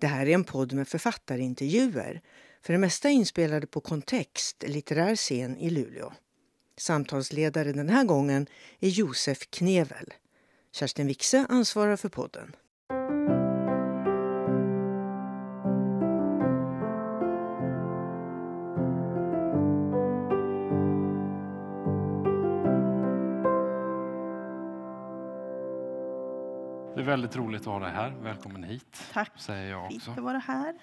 Det här är en podd med författarintervjuer, för det mesta inspelade på Kontext, litterär scen i Luleå. Samtalsledare den här gången är Josef Knevel. Kerstin Wixe ansvarar för podden. Väldigt roligt att ha dig här. Välkommen hit. Tack. Säger jag Fint också. att vara här.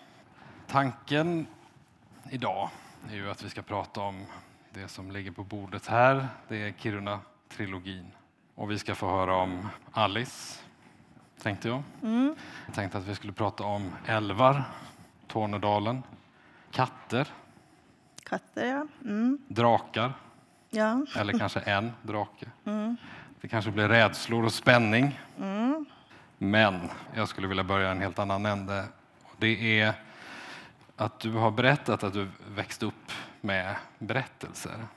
Tanken idag är ju att vi ska prata om det som ligger på bordet här. Det är Kiruna-trilogin. Och vi ska få höra om Alice, tänkte jag. Mm. Jag tänkte att vi skulle prata om älvar, Tornedalen, katter, Katter, ja. Mm. drakar, ja. eller kanske en drake. Mm. Det kanske blir rädslor och spänning. Mm. Men jag skulle vilja börja i en helt annan ände. Det är att du har berättat att du växte upp med berättelser.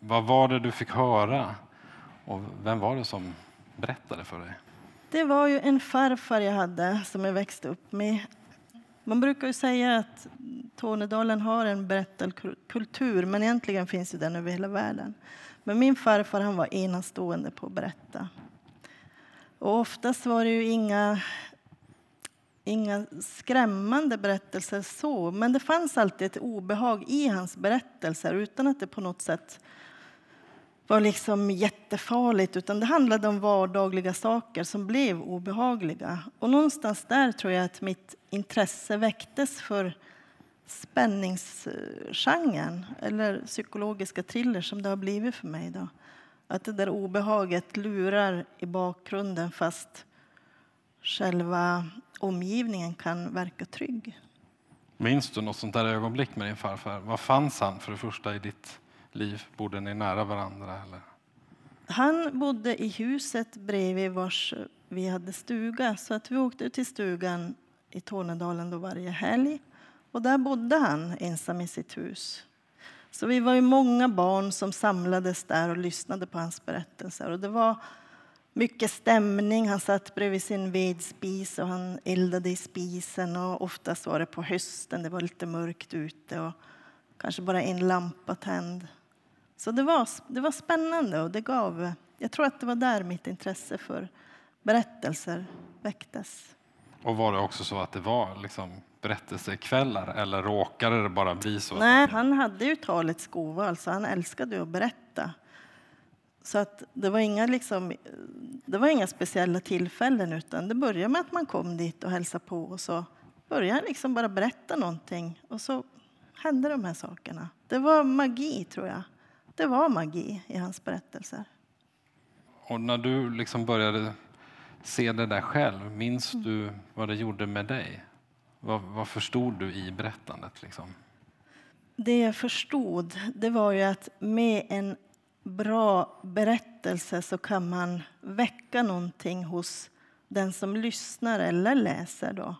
Vad var det du fick höra och vem var det som berättade för dig? Det var ju en farfar jag hade som jag växte upp med. Man brukar ju säga att Tornedalen har en berättarkultur, men egentligen finns ju den över hela världen. Men min farfar han var enastående på att berätta. Och oftast var det ju inga, inga skrämmande berättelser så, men det fanns alltid ett obehag i hans berättelser utan att det på något sätt var liksom jättefarligt, utan det handlade om vardagliga saker som blev obehagliga. Och någonstans där tror jag att mitt intresse väcktes för spänningsgenren eller psykologiska thrillers som det har blivit för mig. Då. Att det där obehaget lurar i bakgrunden fast själva omgivningen kan verka trygg. Minns du något sånt där ögonblick med din farfar? Vad fanns han för det första i ditt liv? Bodde ni nära varandra? Eller? Han bodde i huset bredvid vars vi hade stuga. Så att vi åkte till stugan i Tornedalen då varje helg. Och där bodde han ensam i sitt hus. Så vi var ju många barn som samlades där och lyssnade på hans berättelser. Och det var mycket stämning. Han satt bredvid sin vedspis och han eldade i spisen. Och oftast var det på hösten, det var lite mörkt ute och kanske bara en lampa tänd. Så det var, det var spännande och det gav... Jag tror att det var där mitt intresse för berättelser väcktes. Och var det också så att det var liksom berättelsekvällar eller råkade det bara bli så? Nej, han hade ju talets gåva, alltså han älskade att berätta. Så att det, var inga liksom, det var inga speciella tillfällen utan det började med att man kom dit och hälsade på och så började han liksom bara berätta någonting och så hände de här sakerna. Det var magi tror jag. Det var magi i hans berättelser. Och när du liksom började se det där själv, minns Mm. du vad det gjorde med dig? Vad, vad förstod du i berättandet? Liksom? Det jag förstod det var ju att med en bra berättelse så kan man väcka någonting hos den som lyssnar eller läser då,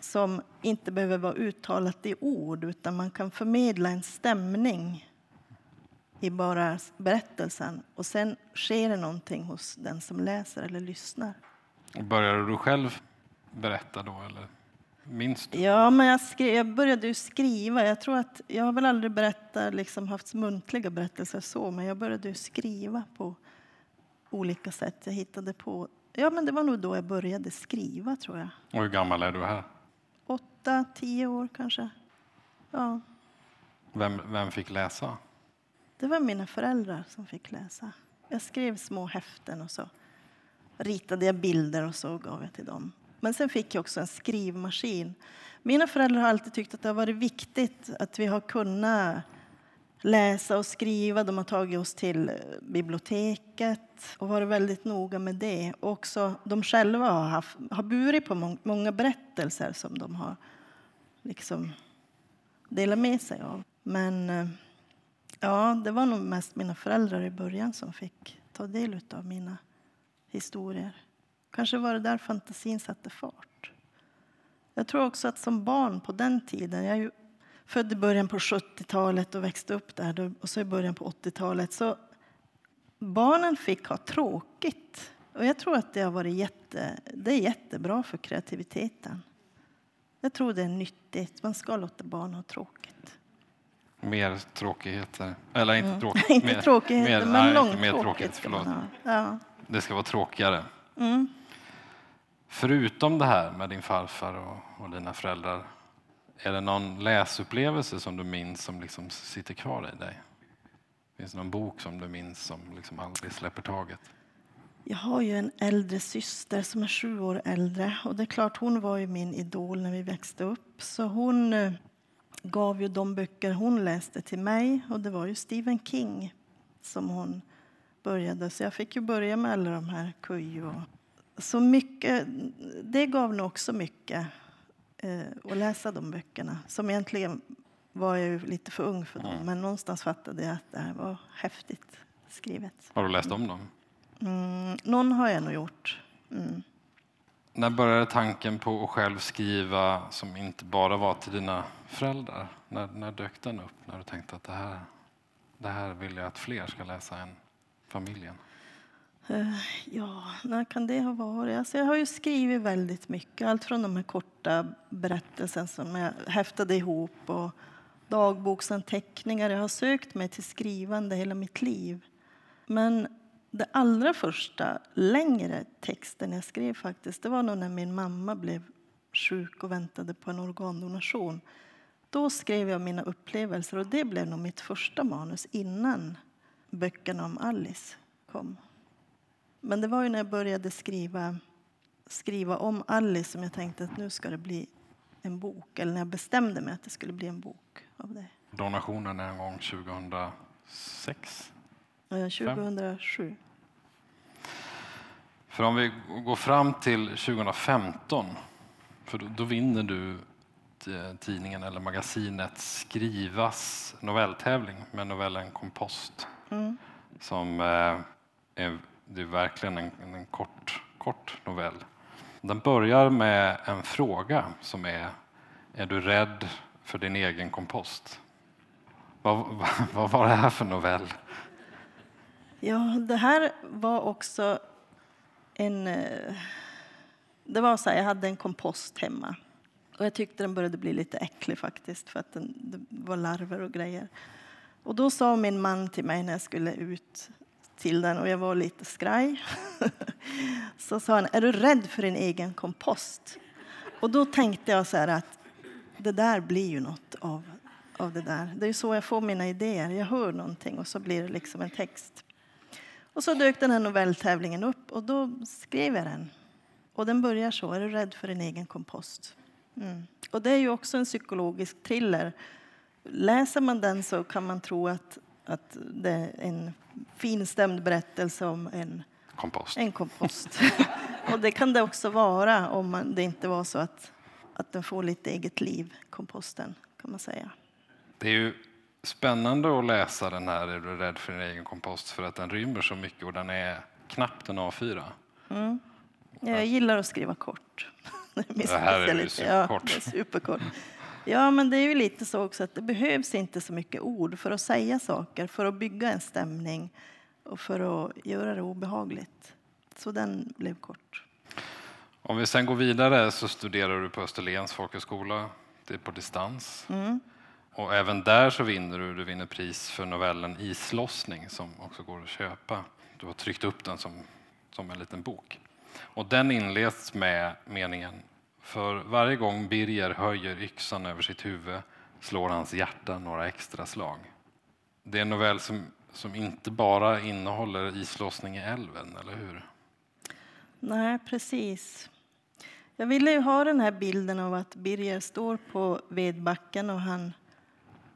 som inte behöver vara uttalat i ord utan man kan förmedla en stämning i bara berättelsen och sen sker det någonting hos den som läser eller lyssnar. Och Började du själv berätta då? Eller minns du? Ja, men jag, skrev, jag började ju skriva. Jag tror att jag har väl aldrig berättat, liksom haft muntliga berättelser så, men jag började ju skriva på olika sätt. Jag hittade på. Ja, men det var nog då jag började skriva tror jag. Och hur gammal är du här? Åtta, tio år kanske. Ja, Vem, vem fick läsa? det var mina föräldrar som fick läsa. Jag skrev små häften och så ritade jag bilder och så gav jag till dem. Men sen fick jag också en skrivmaskin. Mina föräldrar har alltid tyckt att det har varit viktigt att vi har kunnat läsa och skriva. De har tagit oss till biblioteket och varit väldigt noga med det. Och också de själva har, haft, har burit på många berättelser som de har liksom delat med sig av. Men eh, ja, det var nog mest mina föräldrar i början som fick ta del av mina historier. Kanske var det där fantasin satte fart. Jag tror också att som barn på den tiden, jag är ju född i början på 70-talet och växte upp där och så i början på 80-talet, så barnen fick ha tråkigt. Och jag tror att det har varit jätte, det är jättebra för kreativiteten. Jag tror det är nyttigt. Man ska låta barn ha tråkigt. Mer tråkigheter. Eller inte tråkigt. inte mer, tråkigheter, mer, men nej, inte långtråkigt mer tråkigt. Ja. Det ska vara tråkigare. Mm. Förutom det här med din farfar och, och dina föräldrar, är det någon läsupplevelse som du minns som liksom sitter kvar i dig? Finns det någon bok som du minns som liksom aldrig släpper taget? Jag har ju en äldre syster som är sju år äldre. Och det är klart, hon var ju min idol när vi växte upp. Så hon eh, gav ju de böcker hon läste till mig. Och det var ju Stephen King som hon började. Så jag fick ju börja med alla de här Kujo och... Så mycket, det gav nog också mycket eh, att läsa de böckerna. Som egentligen var jag ju lite för ung för dem. Men någonstans fattade jag att det här var häftigt skrivet. Har du läst om dem? Mm, någon har jag nog gjort. Mm. När började tanken på att själv skriva som inte bara var till dina föräldrar? När, när dök den upp? När du tänkte att det här, det här vill jag att fler ska läsa än familjen? Eh, ja, när kan det ha varit? Alltså jag har ju skrivit väldigt mycket. Allt från de här korta berättelserna som jag häftade ihop och dagboksanteckningar. Jag har sökt mig till skrivande hela mitt liv. Men det allra första längre texten jag skrev faktiskt, det var nog när min mamma blev sjuk och väntade på en organdonation. Då skrev jag mina upplevelser och det blev nog mitt första manus innan böckerna om Alice kom. Men det var ju när jag började skriva, skriva om Alice som jag tänkte att nu ska det bli en bok. Eller när jag bestämde mig att det skulle bli en bok av det. Donationen är en gång 2006? Eh, 2007. För om vi går fram till 2015, för då, då vinner du t- tidningen eller magasinet Skrivas novelltävling med novellen Kompost. Mm. Som eh, är, det är verkligen en, en kort, kort novell. Den börjar med en fråga som är Är du rädd för din egen kompost? Vad, vad, vad var det här för novell? Ja, det här var också en... Eh, det var så här, jag hade en kompost hemma. Och jag tyckte den började bli lite äcklig faktiskt, för att den, det var larver och grejer. Och då sa min man till mig när jag skulle ut till den och jag var lite skraj. så sa han, är du rädd för din egen kompost? Och då tänkte jag så här att det där blir ju något av, av det där. Det är ju så jag får mina idéer. Jag hör någonting och så blir det liksom en text. Och så dök den här novelltävlingen upp och då skrev jag den. Och den börjar så, är du rädd för din egen kompost? Mm. Och det är ju också en psykologisk thriller. Läser man den så kan man tro att, att det är en finstämd berättelse om en, Kompost. en kompost. och det kan det också vara om man, det inte var så att, att den får lite eget liv, komposten, kan man säga. Det är ju spännande att läsa den här Är du rädd för din egen kompost för att den rymmer så mycket och den är knappt en A4. Jag gillar att skriva kort. Det här är ju lite. Ja, superkort. Ja, men det är ju lite så också att det behövs inte så mycket ord för att säga saker, för att bygga en stämning och för att göra det obehagligt. Så den blev kort. Om vi sen går vidare så studerar du på Österlens folkhögskola. Det är på distans. Och även där så vinner du, du vinner pris för novellen Islossning som också går att köpa. Du har tryckt upp den som, som en liten bok. Och den inleds med meningen för varje gång Birger höjer yxan över sitt huvud slår hans hjärta några extra slag. Det är en novell som, som inte bara innehåller islossning i älven, eller hur? Nej, precis. Jag ville ju ha den här bilden av att Birger står på vedbacken och han,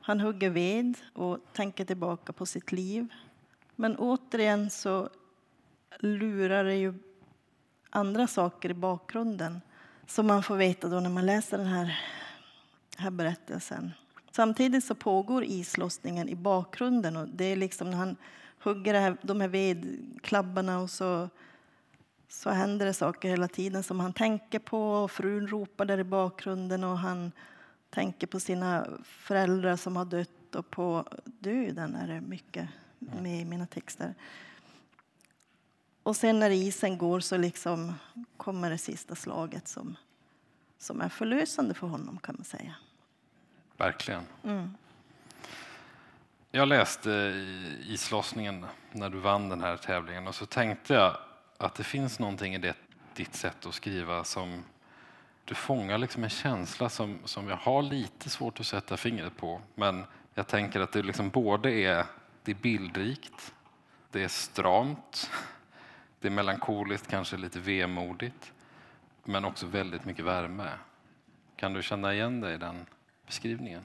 han hugger ved och tänker tillbaka på sitt liv. Men återigen så lurar det ju andra saker i bakgrunden som man får veta då när man läser den här, här berättelsen. Samtidigt så pågår islossningen i bakgrunden och det är liksom när han hugger här, de här vedklabbarna och så så händer det saker hela tiden som han tänker på. Och frun ropar där i bakgrunden och han tänker på sina föräldrar som har dött och på döden är det mycket med i mina texter. Och sen när isen går så liksom kommer det sista slaget som, som är förlösande för honom kan man säga. Verkligen. Mm. Jag läste i islossningen när du vann den här tävlingen och så tänkte jag att det finns någonting i det, ditt sätt att skriva som du fångar liksom en känsla som, som jag har lite svårt att sätta fingret på. Men jag tänker att det liksom både är, det är bildrikt, det är stramt, det är melankoliskt, kanske lite vemodigt, men också väldigt mycket värme. Kan du känna igen dig i den beskrivningen?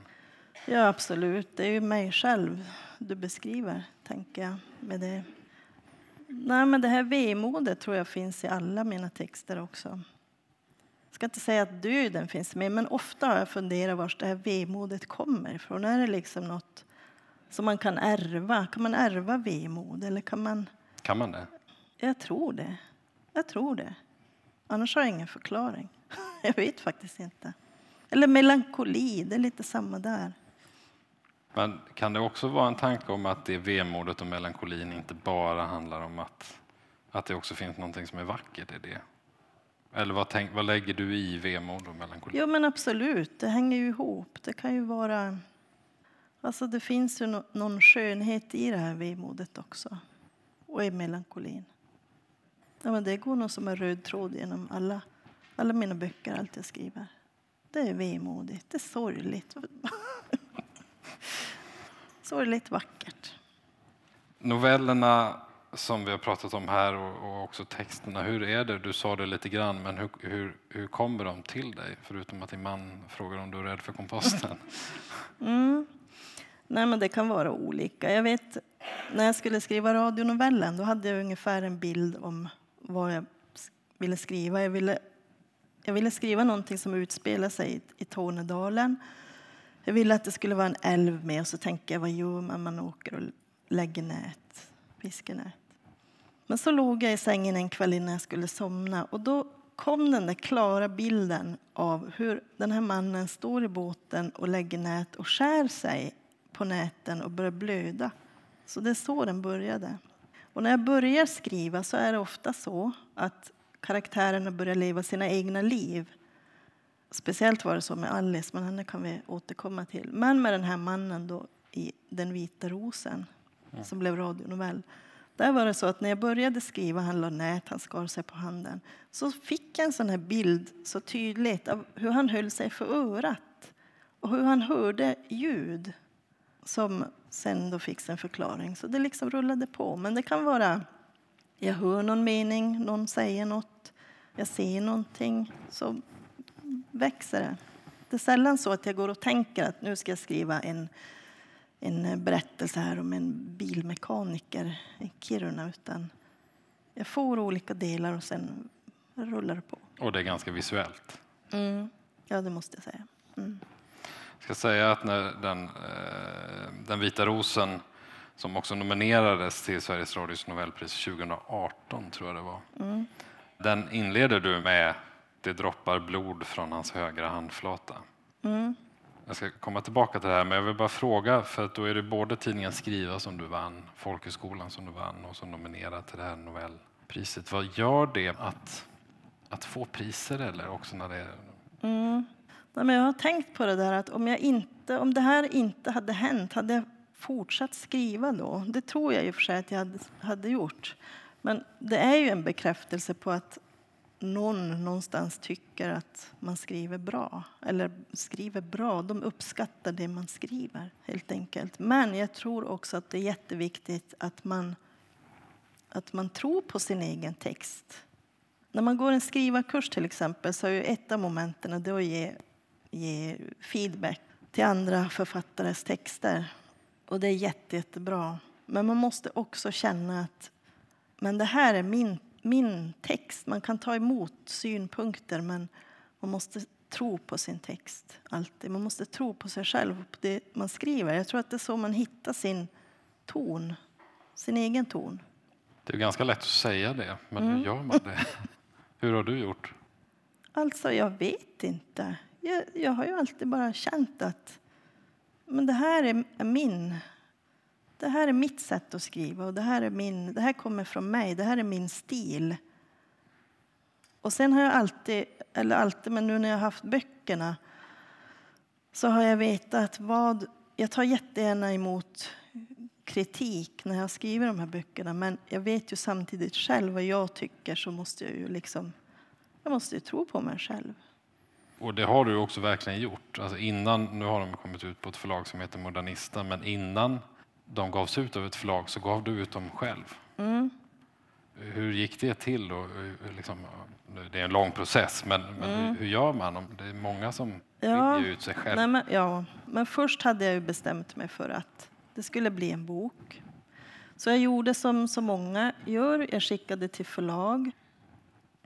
Ja, absolut. Det är ju mig själv du beskriver, tänker jag. Med det. Nej, men det här vemodet tror jag finns i alla mina texter också. Jag ska inte säga att döden finns med, men ofta har jag funderat var det här vemodet kommer ifrån. Är det liksom något som man kan ärva? Kan man ärva vemod? Eller kan man... Kan man det? Jag tror det. Jag tror det. Annars har jag ingen förklaring. Jag vet faktiskt inte. Eller melankoli, det är lite samma där. Men kan det också vara en tanke om att det vemodet och melankolin inte bara handlar om att, att det också finns någonting som är vackert i det? Eller vad, tänk, vad lägger du i vemod och melankoli? Jo, men absolut. Det hänger ju ihop. Det kan ju vara... Alltså, det finns ju no någon skönhet i det här vemodet också. Och i melankolin. Ja, men det går nog som en röd tråd genom alla, alla mina böcker, allt jag skriver. Det är vemodigt, det är sorgligt. sorgligt vackert. Novellerna som vi har pratat om här och, också texterna, hur är det? Du sa det lite grann, men hur, hur, hur kommer de till dig? Förutom att din man frågar om du är rädd för komposten. Mm. Nej, men det kan vara olika. Jag vet, när jag skulle skriva radionovellen då hade jag ungefär en bild om vad jag ville skriva. Jag ville, jag ville skriva någonting som utspelar sig i, i Tornedalen. Jag ville att det skulle vara en älv med och så tänker jag vad gör man? Man åker och lägger nät, fiskenät. Men så låg jag i sängen en kväll innan jag skulle somna och då kom den där klara bilden av hur den här mannen står i båten och lägger nät och skär sig på näten och börjar blöda. Så det är så den började. Och när jag börjar skriva så är det ofta så att karaktärerna börjar leva sina egna liv. Speciellt var det så med Alice, men henne kan vi återkomma till. Men med den här mannen då i Den vita rosen, mm. som blev radionovell. Där var det så att när jag började skriva, han la nät, han skar sig på handen, så fick jag en sån här bild så tydligt av hur han höll sig för örat och hur han hörde ljud som sen då fick en förklaring. Så det liksom rullade på. Men det kan vara, jag hör någon mening, någon säger något, jag ser någonting, så växer det. Det är sällan så att jag går och tänker att nu ska jag skriva en, en berättelse här om en bilmekaniker i Kiruna, utan jag får olika delar och sen rullar det på. Och det är ganska visuellt? Mm. Ja, det måste jag säga. Mm. Jag ska säga att när den, eh, den vita rosen som också nominerades till Sveriges Radios Nobelpris 2018, tror jag det var. Mm. Den inleder du med det droppar blod från hans högra handflata. Mm. Jag ska komma tillbaka till det här, men jag vill bara fråga, för att då är det både tidningen Skriva som du vann, Folkhögskolan som du vann och som nominerad till det här Nobelpriset. Vad gör det att, att få priser eller också när det är... Mm. Nej, men jag har tänkt på det där att om, jag inte, om det här inte hade hänt, hade jag fortsatt skriva då? Det tror jag i och för sig att jag hade, hade gjort. Men det är ju en bekräftelse på att någon någonstans tycker att man skriver bra. Eller skriver bra. De uppskattar det man skriver, helt enkelt. Men jag tror också att det är jätteviktigt att man, att man tror på sin egen text. När man går en skrivarkurs till exempel så är ett av momenten att ge ge feedback till andra författares texter. Och det är jätte, jättebra. Men man måste också känna att men det här är min, min text. Man kan ta emot synpunkter, men man måste tro på sin text. alltid. Man måste tro på sig själv och på det man skriver. Jag tror att det är så man hittar sin ton, sin egen ton. Det är ganska lätt att säga det, men mm. hur gör man det? hur har du gjort? Alltså, jag vet inte jag, jag har ju alltid bara känt att men det här är min det här är mitt sätt att skriva och det här, är min, det här kommer från mig. Det här är min stil. Och sen har jag alltid, eller alltid, men nu när jag har haft böckerna så har jag vetat vad... Jag tar jättegärna emot kritik när jag skriver de här böckerna men jag vet ju samtidigt själv vad jag tycker så måste jag ju liksom... Jag måste ju tro på mig själv. Och det har du också verkligen gjort. Alltså innan, nu har de kommit ut på ett förlag som heter Modernista, men innan de gavs ut av ett förlag så gav du ut dem själv. Mm. Hur gick det till? Då? Liksom, det är en lång process, men, men Mm. hur, gör man? Det är många som Ja, vill ge ut sig själv. Nej, men, ja, men först hade jag ju bestämt mig för att det skulle bli en bok. Så jag gjorde som så många gör. Jag skickade till förlag.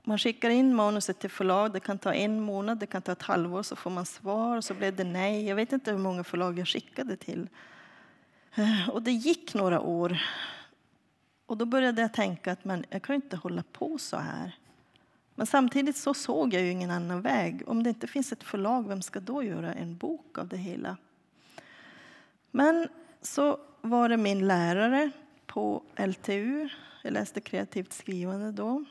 Man skickar in manuset till förlag. Det kan ta en månad, det kan ta ett halvår, så får man svar. Och så blev det nej. Jag vet inte hur många förlag jag skickade till. Eh, och det gick några år. Och då började jag tänka att men, jag kan ju inte hålla på så här. Men samtidigt så såg jag ju ingen annan väg. Om det inte finns ett förlag, vem ska då göra en bok av det hela? Men så var det min lärare på LTU, jag läste kreativt skrivande då,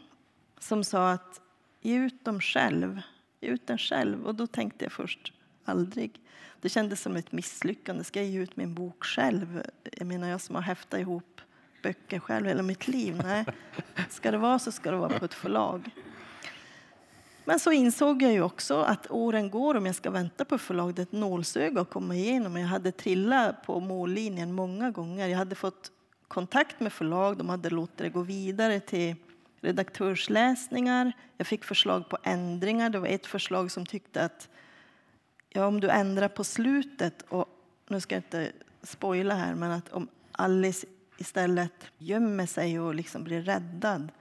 som sa att ge ut dem själv. Ge ut den själv. Och då tänkte jag först, aldrig. Det kändes som ett misslyckande. Ska jag ge ut min bok själv? Jag menar, jag som har häftat ihop böcker själv hela mitt liv. Nej, ska det vara så ska det vara på ett förlag. Men så insåg jag ju också att åren går om jag ska vänta på förlag. Det är ett nålsöga att komma igenom. Jag hade trillat på mållinjen många gånger. Jag hade fått kontakt med förlag. De hade låtit det gå vidare till redaktörsläsningar. Jag fick förslag på ändringar. Det var ett förslag som tyckte att ja, om du ändrar på slutet och nu ska jag inte spoila här, men att om Alice istället gömmer sig och liksom blir räddad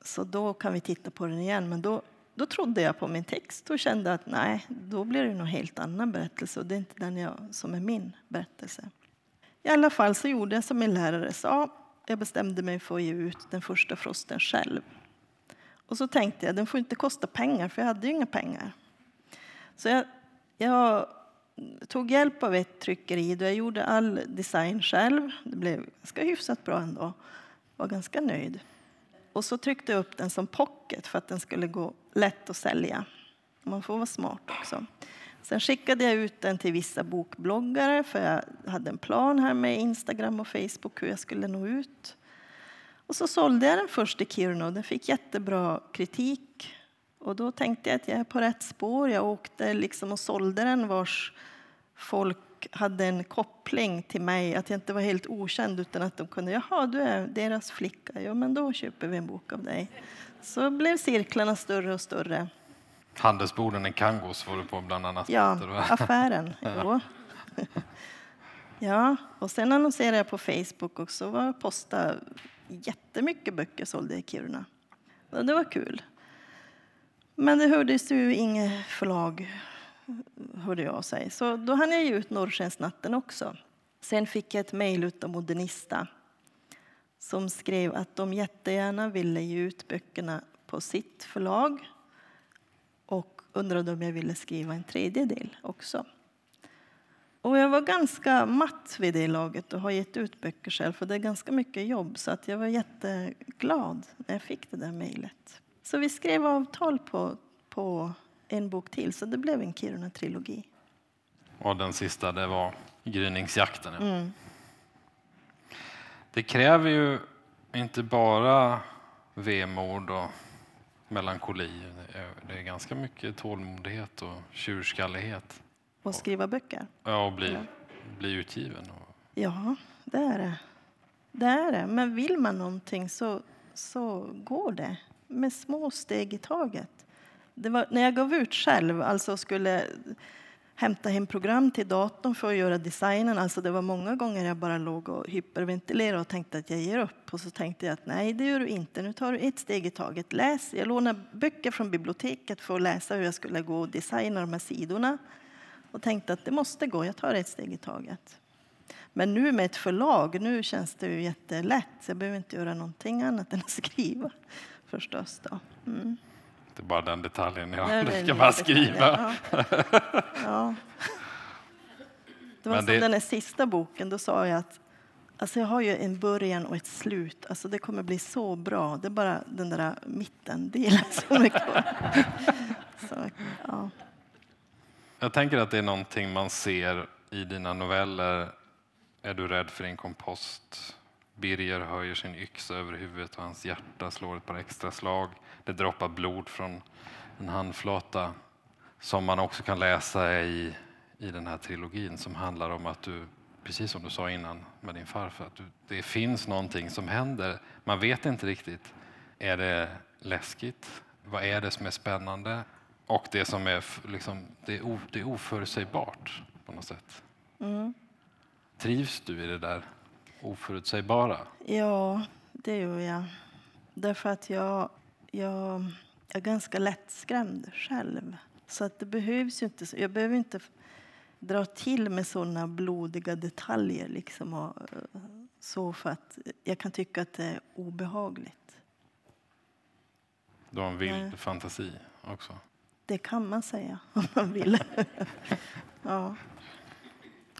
så då kan vi titta på den igen. Men då, då trodde jag på min text och kände att nej, då blir det någon helt annan berättelse och det är inte den jag, som är min berättelse. I alla fall så gjorde jag som min lärare sa. Jag bestämde mig för att ge ut den första Frosten själv. Och så tänkte jag, den får inte kosta pengar, för jag hade ju inga pengar. Så jag, jag tog hjälp av ett tryckeri då jag gjorde all design själv. Det blev ganska hyfsat bra ändå. Jag var ganska nöjd. Och så tryckte jag upp den som pocket för att den skulle gå lätt att sälja. Man får vara smart också. Sen skickade jag ut den till vissa bokbloggare för jag hade en plan här med Instagram och Facebook hur jag skulle nå ut. Och så sålde jag den först i Kiruna och den fick jättebra kritik. Och då tänkte jag att jag är på rätt spår. Jag åkte liksom och sålde den vars folk hade en koppling till mig. Att jag inte var helt okänd utan att de kunde, jaha du är deras flicka, ja men då köper vi en bok av dig. Så blev cirklarna större och större. Handelsborden i Kangos var du på bland annat. Ja, affären. Jo. Ja, och sen annonserade jag på Facebook. Var jag postade jättemycket böcker sålde i Kiruna. Och det var kul. Men det hördes ju inget förlag, hörde jag sig. Så då hann jag ge ut Norrskensnatten också. Sen fick jag ett mejl av Modernista som skrev att de jättegärna ville ge ut böckerna på sitt förlag och undrade om jag ville skriva en tredje del också. Och jag var ganska matt vid det laget och har gett ut böcker själv för det är ganska mycket jobb så att jag var jätteglad när jag fick det där mejlet. Så vi skrev avtal på, på en bok till så det blev en Kiruna-trilogi. Och den sista, det var Gryningsjakten. ja. Mm. Det kräver ju inte bara vemod och melankoli. Det är- Det är ganska mycket tålmodighet och tjurskallighet. Och skriva böcker. Ja, och bli, Ja. bli utgiven. Ja, det är det. Det är det. Men vill man någonting så, så går det. Med små steg i taget. Var, när jag gav ut själv, alltså skulle hämta hem program till datorn för att göra designen. Alltså det var många gånger jag bara låg och hyperventilerade och tänkte att jag ger upp. Och så tänkte jag att nej, det gör du inte. Nu tar du ett steg i taget. Läs. Jag lånade böcker från biblioteket för att läsa hur jag skulle gå och designa de här sidorna. Och tänkte att det måste gå. Jag tar ett steg i taget. Men nu med ett förlag, nu känns det ju jättelätt. Jag behöver inte göra någonting annat än att skriva förstås. Då. Mm det är bara den detaljen. Det Ja, är du den ska bara skriva. Ja. ja. Det var Men som det- den här sista boken, då sa jag att Alltså jag har ju en början och ett slut. Alltså det kommer bli så bra. Det är bara den där mittendelen som är kvar. Så, ja. Jag tänker att det är någonting man ser i dina noveller. Är du rädd för din kompost? Birger höjer sin yxa över huvudet och hans hjärta slår ett par extra slag. Det droppar blod från en handflata som man också kan läsa i, i den här trilogin som handlar om att du, precis som du sa innan med din farfar, att du, det finns någonting som händer. Man vet inte riktigt. Är det läskigt? Vad är det som är spännande? Och det som är, liksom, det är, det är oförutsägbart på något sätt. Mm. Trivs du i det där oförutsägbara? ja, det gör jag. Därför att jag, jag är ganska lättskrämd själv. Så att det behövs ju inte, jag behöver inte dra till med sådana blodiga detaljer. Liksom och, eh, så för att jag kan tycka att det är obehagligt. Du har en vild Nej. fantasi också. Det kan man säga om man vill. ja.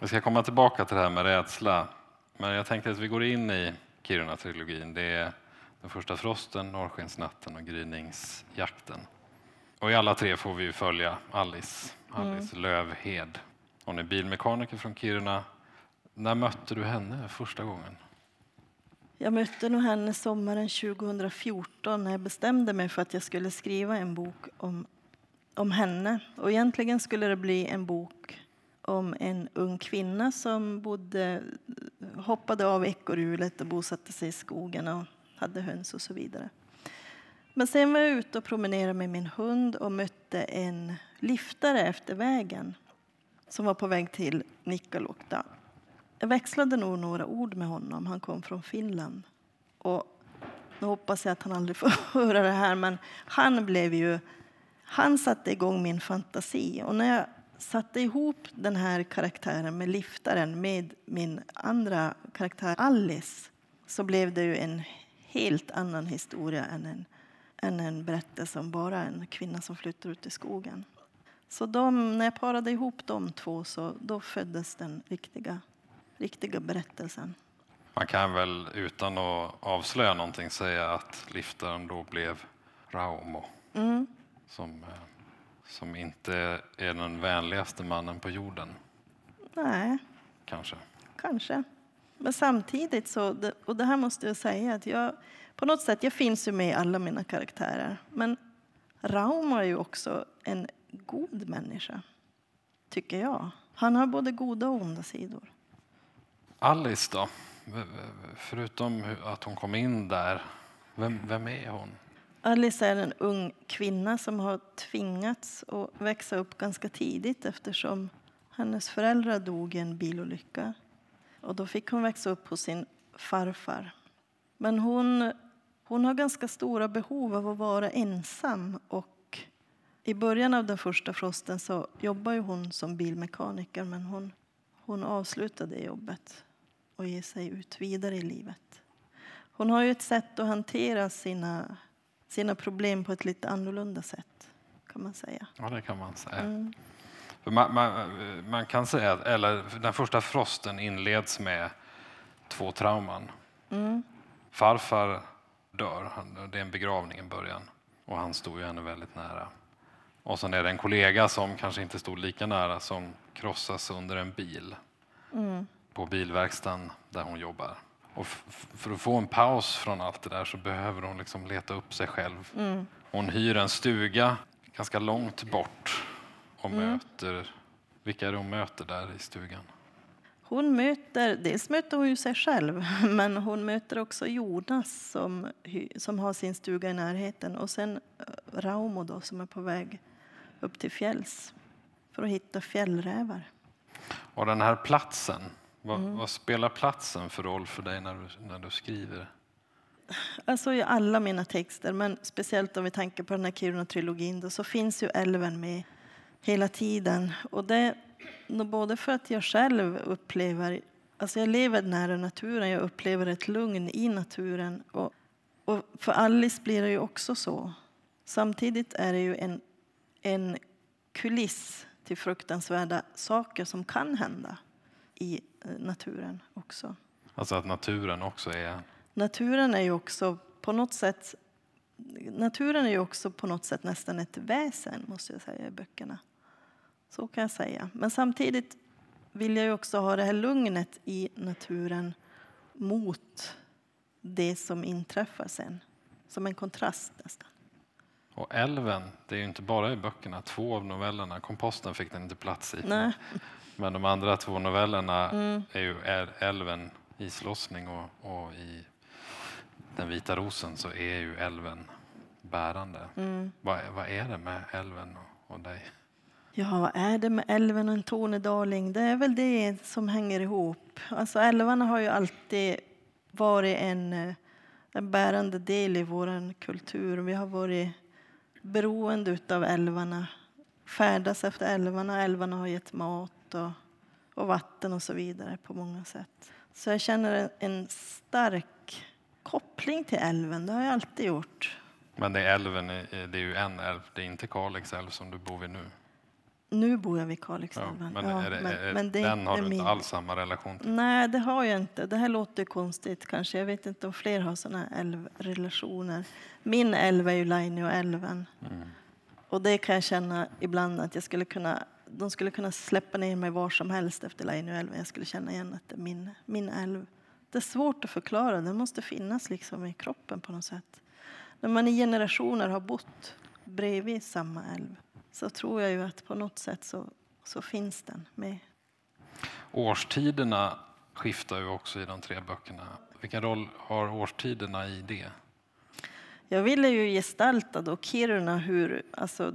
Jag ska komma tillbaka till det här med rädsla. Men jag tänkte att vi går in i Kiruna-trilogin. Det är Den första frosten, Norrskensnatten och Gryningsjakten. Och i alla tre får vi ju följa Alice, Alice Lövhed. Hon är bilmekaniker från Kiruna. När mötte du henne första gången? Jag mötte nog henne sommaren 2014 när jag bestämde mig för att jag skulle skriva en bok om, om henne. Och egentligen skulle det bli en bok om en ung kvinna som bodde, hoppade av ekorrhjulet och bosatte sig i skogen och hade höns och så vidare. Men sen var jag ute och promenerade med min hund och mötte en liftare efter vägen som var på väg till Nikkaluokta. Jag växlade nog några ord med honom. Han kom från Finland. Och nu hoppas jag att han aldrig får höra det här, men han blev ju... Han satte igång min fantasi. Och när jag satte ihop den här karaktären med liftaren med min andra karaktär Alice så blev det ju en helt annan historia än en, än en berättelse om bara en kvinna som flyttar ut i skogen. Så de, när jag parade ihop de två så då föddes den riktiga, riktiga berättelsen. Man kan väl utan att avslöja någonting säga att liftaren då blev Raumo Mm. som, eh, som inte är den vänligaste mannen på jorden, Nej, kanske. kanske. Men samtidigt så, och det här måste jag säga, att jag på något sätt, jag finns ju med i alla mina karaktärer. Men Rauma är ju också en god människa, tycker jag. Han har både goda och onda sidor. Alice då? Förutom att hon kom in där, vem, vem är hon? Alice är en ung kvinna som har tvingats att växa upp ganska tidigt eftersom hennes föräldrar dog i en bilolycka. Och då fick hon växa upp hos sin farfar. Men hon, hon har ganska stora behov av att vara ensam. Och I början av den första frosten så jobbade hon som bilmekaniker men hon, hon avslutade jobbet och ger sig ut vidare i livet. Hon har ju ett sätt att hantera sina, sina problem på ett lite annorlunda sätt, kan man säga. Ja, det kan man säga. Mm. Man, man, man kan säga, att- eller den första frosten inleds med två trauman. Mm. Farfar dör, det är en begravning i början och han stod ju henne väldigt nära. Och sen är det en kollega som kanske inte stod lika nära som krossas under en bil Mm. på bilverkstaden där hon jobbar. Och för att få en paus från allt det där så behöver hon liksom leta upp sig själv. Mm. Hon hyr en stuga ganska långt bort och Mm. möter... Vilka är det hon möter där i stugan? Hon möter, dels möter hon ju sig själv, men hon möter också Jonas som, som har sin stuga i närheten och sen eh, Raumo då, som är på väg upp till fjälls för att hitta fjällrävar. Och den här platsen, vad, Mm. vad spelar platsen för roll för dig när du, när du skriver? Alltså i alla mina texter, men speciellt om vi tänker på den här Kiruna-trilogin, då, så finns ju älven med hela tiden. Och det både för att jag själv upplever, alltså jag lever nära naturen, jag upplever ett lugn i naturen. Och, och för Alice blir det ju också så. Samtidigt är det ju en, en kuliss till fruktansvärda saker som kan hända i naturen också. Alltså att naturen också är... Naturen är ju också på något sätt Naturen är ju också på något sätt nästan ett väsen, måste jag säga, i böckerna. Så kan jag säga. Men samtidigt vill jag ju också ha det här lugnet i naturen mot det som inträffar sen. Som en kontrast nästan. Och älven, det är ju inte bara i böckerna. Två av novellerna, komposten fick den inte plats i. Nej. Men de andra två novellerna Mm. är ju älven, islossning och, och i Den vita rosen så är ju älven bärande. Mm. Vad, vad är det med älven och, och dig? Ja, vad är det med älven och en tornedaling? Det är väl det som hänger ihop. Alltså älvarna har ju alltid varit en, eh, en bärande del i vår kultur. Vi har varit beroende av älvarna, färdas efter älvarna. Älvarna har gett mat och, och vatten och så vidare på många sätt. Så jag känner en, en stark koppling till älven. Det har jag alltid gjort. Men det är älven, det är ju en älv, det är inte Kalix älv som du bor vid nu. Nu bor jag vid Ja, Kalixälven. men Ja, det, men- är, men det den har du inte alls samma relation till. Nej, det har jag inte. Det här låter konstigt kanske. Jag vet inte om fler har såna här älvrelationer. Min älv är ju Lainioälven. Mm. Och det kan jag känna ibland att jag skulle kunna, de skulle kunna släppa ner mig var som helst efter Lainioälven. Jag skulle känna igen att det är min, min älv. Det är svårt att förklara. Den måste finnas liksom i kroppen på något sätt. När man i generationer har bott bredvid samma älv så tror jag ju att på något sätt så, så finns den med. Årstiderna skiftar ju också i de tre böckerna. Vilken roll har årstiderna i det? Jag ville ju gestalta då Kiruna, hur, alltså,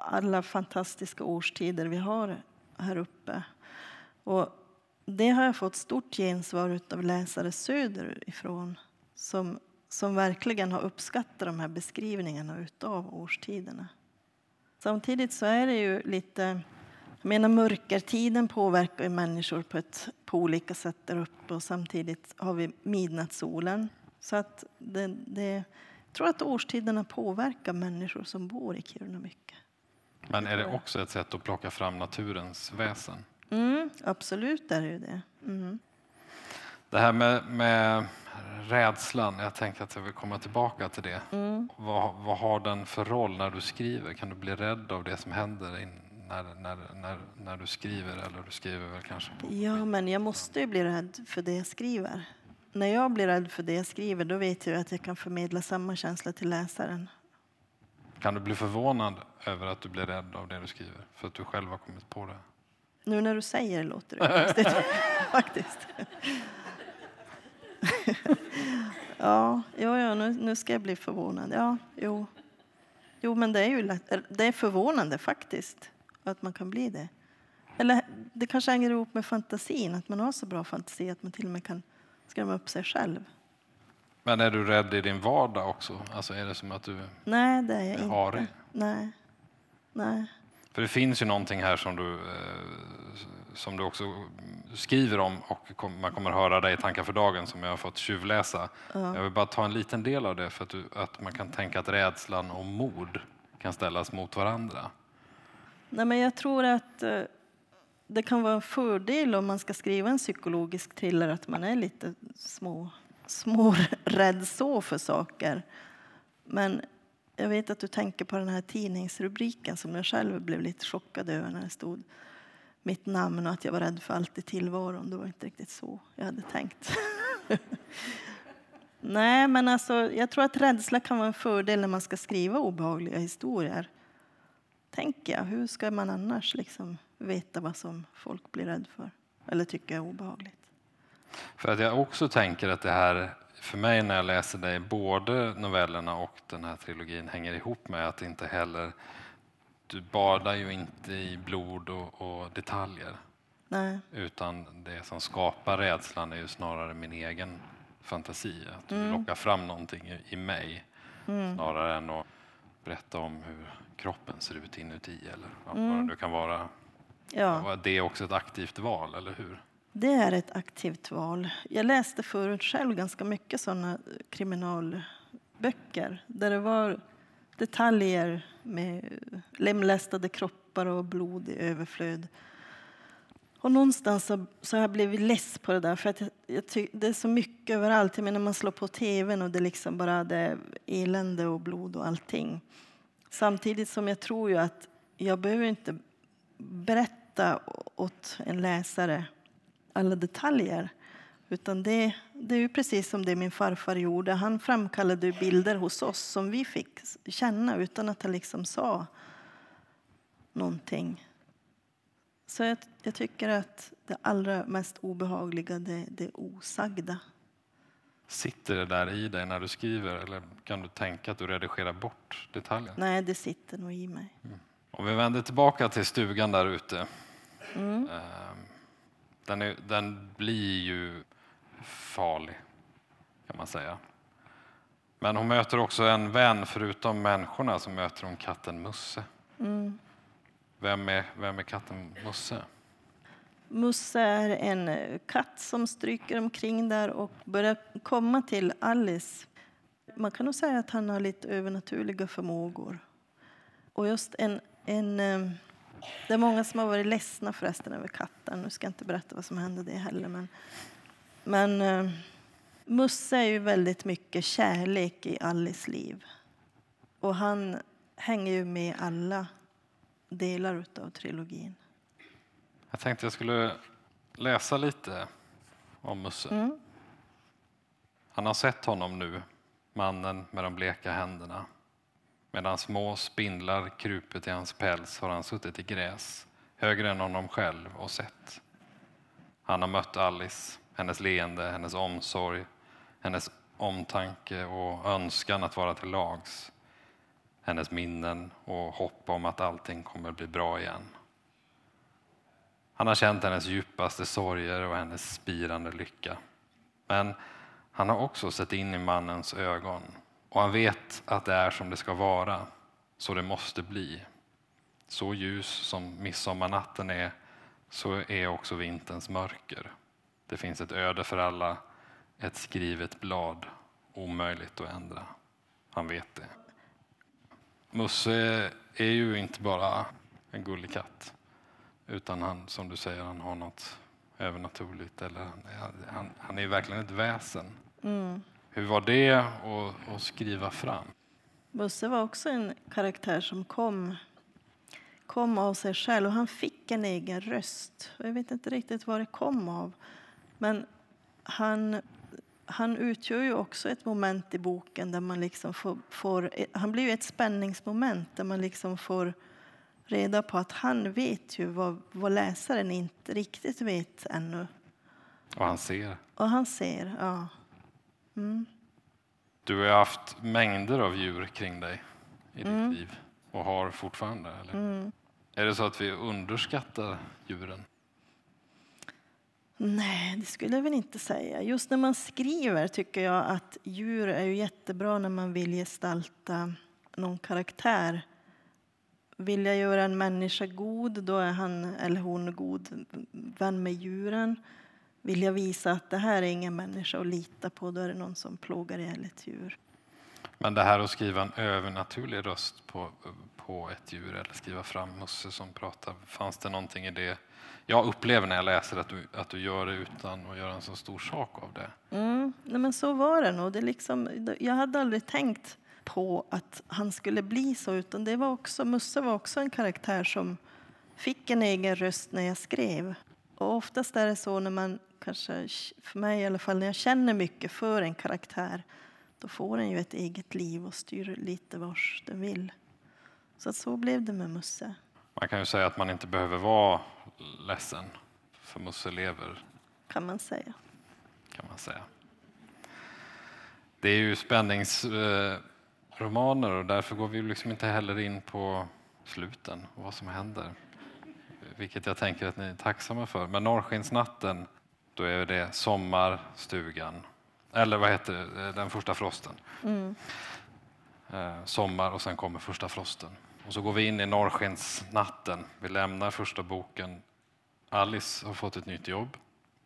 alla fantastiska årstider vi har här uppe. Och det har jag fått stort gensvar av läsare söderifrån som, som verkligen har uppskattat de här beskrivningarna utav årstiderna. Samtidigt så är det ju lite... Jag menar, mörkertiden påverkar ju människor på, ett, på olika sätt där uppe och samtidigt har vi midnattssolen. Så att det, det, jag tror att årstiderna påverkar människor som bor i Kiruna mycket. Men är det också ett sätt att plocka fram naturens väsen? Mm, absolut är det ju det. Mm. Det här med, med rädslan, jag tänker att jag vill komma tillbaka till det. Mm. Vad, vad har den för roll när du skriver? Kan du bli rädd av det som händer in, när, när, när, när du skriver? Eller du skriver väl kanske på... Ja, men jag måste ju bli rädd för det jag skriver. När jag blir rädd för det jag skriver då vet jag att jag kan förmedla samma känsla till läsaren. Kan du bli förvånad över att du blir rädd av det du skriver? För att du själv har kommit på det? Nu när du säger det låter det konstigt, faktiskt. ja, ja, ja nu, nu ska jag bli förvånad. Ja, jo. Jo, men det är ju lätt, det är förvånande faktiskt att man kan bli det. Eller det kanske hänger ihop med fantasin, att man har så bra fantasi att man till och med kan skrämma upp sig själv. Men är du rädd i din vardag också? Alltså är det som att du Nej, det är jag är inte. harig? Nej. Nej. För det finns ju någonting här som du, eh, som du också skriver om och man kommer höra dig i Tankar för dagen som jag har fått tjuvläsa. Jag vill bara ta en liten del av det för att, du, att man kan tänka att rädslan och mod kan ställas mot varandra. Nej, men jag tror att eh, det kan vara en fördel om man ska skriva en psykologisk thriller att man är lite små, smårädd så för saker. Men jag vet att du tänker på den här tidningsrubriken som jag själv blev lite chockad över när det stod mitt namn och att jag var rädd för allt i tillvaron. Det var inte riktigt så jag hade tänkt. Nej, men alltså, jag tror att rädsla kan vara en fördel när man ska skriva obehagliga historier tänker jag. Hur ska man annars liksom veta vad som folk blir rädd för eller tycker är obehagligt? För att jag också tänker att det här, för mig när jag läser dig, både novellerna och den här trilogin hänger ihop med att inte heller, du badar ju inte i blod och, och detaljer. Nej. Utan det som skapar rädslan är ju snarare min egen fantasi. Att du lockar fram någonting i, i mig snarare än att berätta om hur kroppen ser ut inuti eller vad vad det kan vara. Ja, Det är också ett aktivt val, eller hur? Det är ett aktivt val. Jag läste förut själv ganska mycket sådana kriminalböcker där det var detaljer med lemlästade kroppar och blod i överflöd. Och någonstans så, så har jag blivit less på det där. För att jag, jag ty, det är så mycket överallt. Jag menar, man slår på tvn och det är liksom bara det elände och blod och allting. Samtidigt som jag tror ju att jag behöver inte berätta åt en läsare alla detaljer. Utan det, det är ju precis som det min farfar gjorde. Han framkallade bilder hos oss som vi fick känna utan att han liksom sa någonting. Så jag, jag, tycker att det allra mest obehagliga det, det osagda. Sitter det där i dig när du skriver eller kan du tänka att du redigerar bort detaljer? Nej, det sitter nog i mig. Mm. Om vi vänder tillbaka till stugan där ute. Mm. Ehm, den, är, den blir ju farlig, kan man säga. Men hon möter också en vän, förutom människorna, så möter hon katten Musse. Mm. Vem, är, vem är katten Musse? Musse är en katt som stryker omkring där och börjar komma till Alice. Man kan nog säga att han har lite övernaturliga förmågor. Och just en, en eh, det är många som har varit ledsna förresten över katten. Nu ska jag inte berätta vad som hände det heller. Men, men uh, Musse är ju väldigt mycket kärlek i Alice liv. Och han hänger ju med alla delar av trilogin. Jag tänkte jag skulle läsa lite om Musse. Mm. Han har sett honom nu, mannen med de bleka händerna. Medan små spindlar krupit i hans päls har han suttit i gräs, högre än honom själv, och sett. Han har mött Alice, hennes leende, hennes omsorg, hennes omtanke och önskan att vara till lags. Hennes minnen och hopp om att allting kommer bli bra igen. Han har känt hennes djupaste sorger och hennes spirande lycka. Men han har också sett in i mannens ögon och han vet att det är som det ska vara, så det måste bli. Så ljus som midsommarnatten är, så är också vinterns mörker. Det finns ett öde för alla, ett skrivet blad, omöjligt att ändra. Han vet det. Musse är ju inte bara en gullig katt, utan han, som du säger, han har något övernaturligt. Eller, han, han är verkligen ett väsen. Mm. Hur var det att, att skriva fram? Bosse var också en karaktär som kom, kom av sig själv och han fick en egen röst. Jag vet inte riktigt vad det kom av. Men han, han utgör ju också ett moment i boken där man liksom får, får han blir ju ett spänningsmoment där man liksom får reda på att han vet ju vad, vad läsaren inte riktigt vet ännu. Och han ser. Och han ser, ja. Mm. Du har haft mängder av djur kring dig i ditt mm. liv och har fortfarande. Mm. Är det så att vi underskattar djuren? Nej, det skulle jag väl inte säga. Just när man skriver tycker jag att djur är ju jättebra när man vill gestalta någon karaktär. Vill jag göra en människa god, då är han eller hon god vän med djuren. Vill jag visa att det här är ingen människa att lita på, då är det någon som plågar ihjäl ett djur. Men det här att skriva en övernaturlig röst på, på ett djur eller skriva fram Musse som pratar, fanns det någonting i det? Jag upplever när jag läser att du, att du gör det utan att göra en så stor sak av det. Mm, nej men så var det nog. Det liksom, jag hade aldrig tänkt på att han skulle bli så, utan det var också, Musse var också en karaktär som fick en egen röst när jag skrev. Och oftast är det så när man kanske, för mig i alla fall, när jag känner mycket för en karaktär, då får den ju ett eget liv och styr lite vars den vill. Så att så blev det med Musse. Man kan ju säga att man inte behöver vara ledsen, för Musse lever. Kan man säga. Kan man säga. Det är ju spänningsromaner och därför går vi liksom inte heller in på sluten och vad som händer. Vilket jag tänker att ni är tacksamma för. Men Norrskensnatten då är det sommarstugan. Eller vad heter det, den första frosten. Mm. Eh, sommar och sen kommer första frosten. Och så går vi in i norrskensnatten. Vi lämnar första boken. Alice har fått ett nytt jobb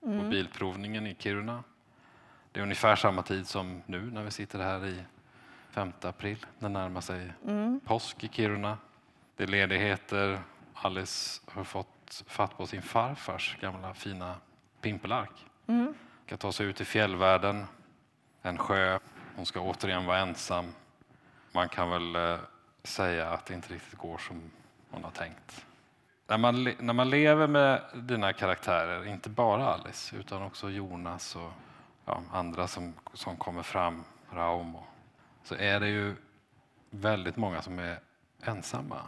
mm. på bilprovningen i Kiruna. Det är ungefär samma tid som nu när vi sitter här i 5 april. Det närmar sig mm. påsk i Kiruna. Det är ledigheter. Alice har fått fatt på sin farfars gamla fina pimpelark. Mm. Ska ta sig ut i fjällvärlden, en sjö. Hon ska återigen vara ensam. Man kan väl eh, säga att det inte riktigt går som hon har tänkt. När man, när man lever med dina karaktärer, inte bara Alice utan också Jonas och ja, andra som, som kommer fram, Raumo, så är det ju väldigt många som är ensamma.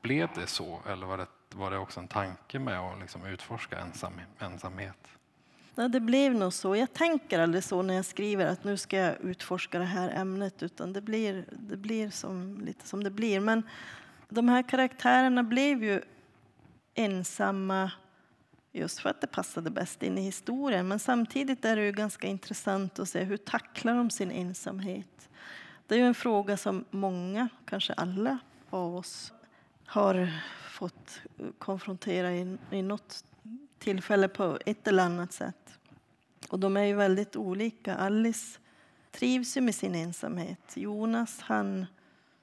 Blev det så eller var det, var det också en tanke med att liksom utforska ensam, ensamhet? Ja, det blev nog så. Jag tänker aldrig så när jag skriver att nu ska jag utforska det här ämnet utan det blir, det blir som, lite som det blir. Men de här karaktärerna blev ju ensamma just för att det passade bäst in i historien. Men samtidigt är det ju ganska intressant att se hur tacklar de sin ensamhet. Det är ju en fråga som många, kanske alla av oss har fått konfrontera i, i något tillfälle på ett eller annat sätt. Och de är ju väldigt olika. Alice trivs ju med sin ensamhet. Jonas han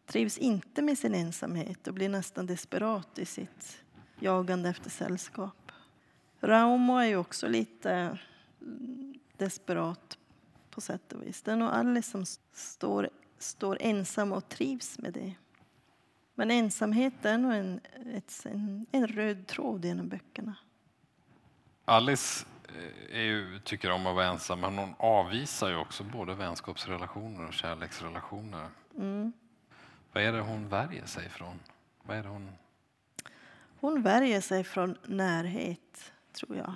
trivs inte med sin ensamhet och blir nästan desperat i sitt jagande efter sällskap. Raumo är ju också lite desperat på sätt och vis. Det är nog Alice som står, står ensam och trivs med det. Men ensamhet är nog en, ett, en, en röd tråd genom böckerna. Alice eh, ju, tycker om att vara ensam, men hon avvisar ju också både vänskapsrelationer och kärleksrelationer. Mm. Vad är det hon värjer sig från? Vad är hon... Hon värjer sig från närhet, tror jag.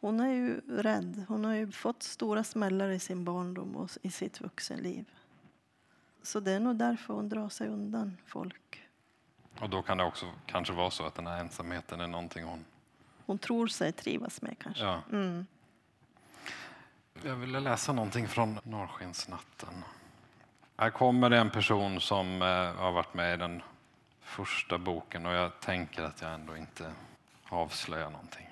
Hon är ju rädd. Hon har ju fått stora smällar i sin barndom och i sitt vuxenliv. Så det är nog därför hon drar sig undan folk. Och då kan det också kanske vara så att den här ensamheten är någonting hon... Hon tror sig trivas med kanske. Ja. Mm. Jag ville läsa någonting från Norrskensnatten. Här kommer det en person som eh, har varit med i den första boken och jag tänker att jag ändå inte avslöjar någonting.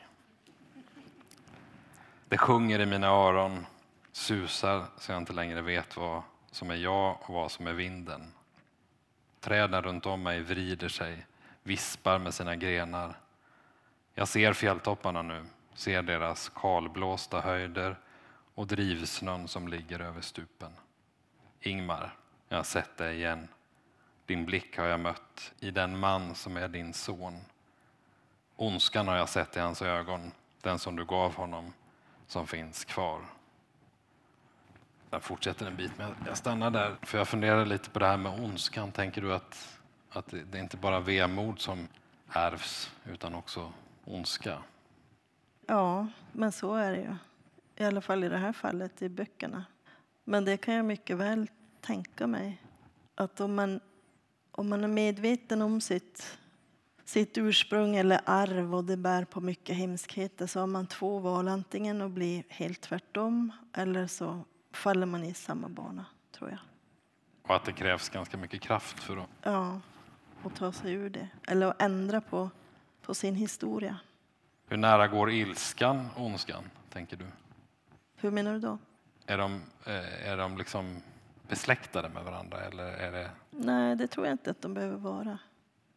Det sjunger i mina öron, susar så jag inte längre vet vad som är jag och vad som är vinden. Träden runt om mig vrider sig, vispar med sina grenar. Jag ser fjälltopparna nu, ser deras kalblåsta höjder och drivsnön som ligger över stupen. Ingmar, jag har sett dig igen. Din blick har jag mött i den man som är din son. Ondskan har jag sett i hans ögon, den som du gav honom, som finns kvar. Jag fortsätter en bit, men jag stannar där. För jag funderar lite på det här med ondskan. Tänker du att, att det är inte bara vemod som ärvs, utan också ondska? Ja, men så är det ju. I alla fall i det här fallet i böckerna. Men det kan jag mycket väl tänka mig. Att om man, om man är medveten om sitt, sitt ursprung eller arv och det bär på mycket hemskheter så har man två val. Antingen att bli helt tvärtom eller så faller man i samma bana, tror jag. Och att det krävs ganska mycket kraft för att... Ja, att ta sig ur det. Eller att ändra på, på sin historia. Hur nära går ilskan och ondskan, tänker du? Hur menar du då? Är de, eh, är de liksom besläktade med varandra? Eller är det... Nej, det tror jag inte att de behöver vara.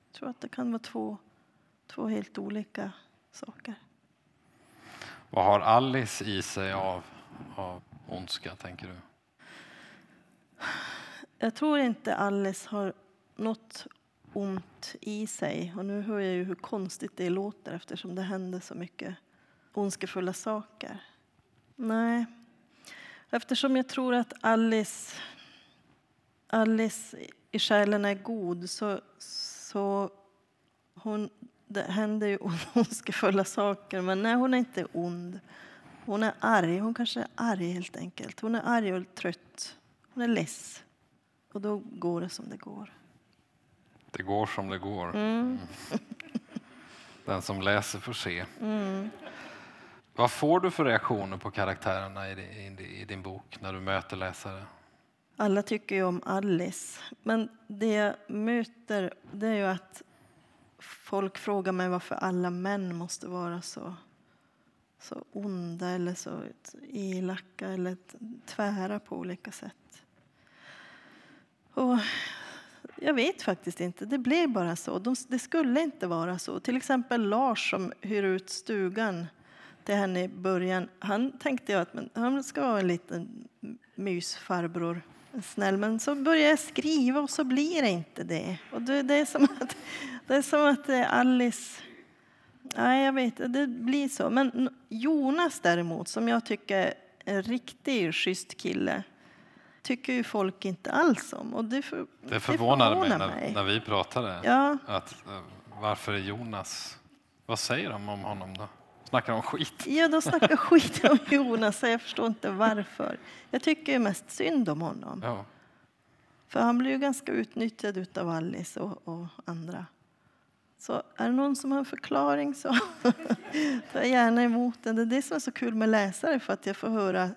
Jag tror att det kan vara två, två helt olika saker. Vad har Alice i sig av, av ondska, tänker du? Jag tror inte Alice har något ont i sig. Och nu hör jag ju hur konstigt det låter eftersom det händer så mycket ondskefulla saker. Nej, eftersom jag tror att Alice, Alice i själen är god så, så hon, det händer ju ondskefulla saker. Men nej, hon är inte ond. Hon är arg. Hon kanske är arg helt enkelt. Hon är arg och trött. Hon är less. Och då går det som det går. Det går som det går. Mm. Den som läser får se. Mm. Vad får du för reaktioner på karaktärerna i din, bok när du möter läsare? Alla tycker ju om Alice. Men det jag möter det är ju att folk frågar mig varför alla män måste vara så, så onda eller så elaka eller tvära på olika sätt. Och jag vet faktiskt inte. Det blev bara så. De, det skulle inte vara så. Till exempel Lars som hyr ut stugan till henne i början. Han tänkte jag att men, han ska vara en liten mysfarbror. Snäll. Men så börjar jag skriva och så blir det inte det. Och det, det är som att, det är som att eh, Alice... Nej, jag vet det blir så. Men Jonas däremot, som jag tycker är en riktigt schysst kille tycker ju folk inte alls om. Och det, för, det förvånade mig, när, mig. när vi pratade. Ja. Att, eh, varför är Jonas... Vad säger de om honom då? Snackar de skit? Ja, de snackar skit om Jonas. Jag förstår inte varför. Jag tycker mest synd om honom. Ja. För han blir ju ganska utnyttjad av Alice och, och andra. Så är det någon som har en förklaring så jag gärna emot den. Det är det som är så kul med läsare, för att jag får höra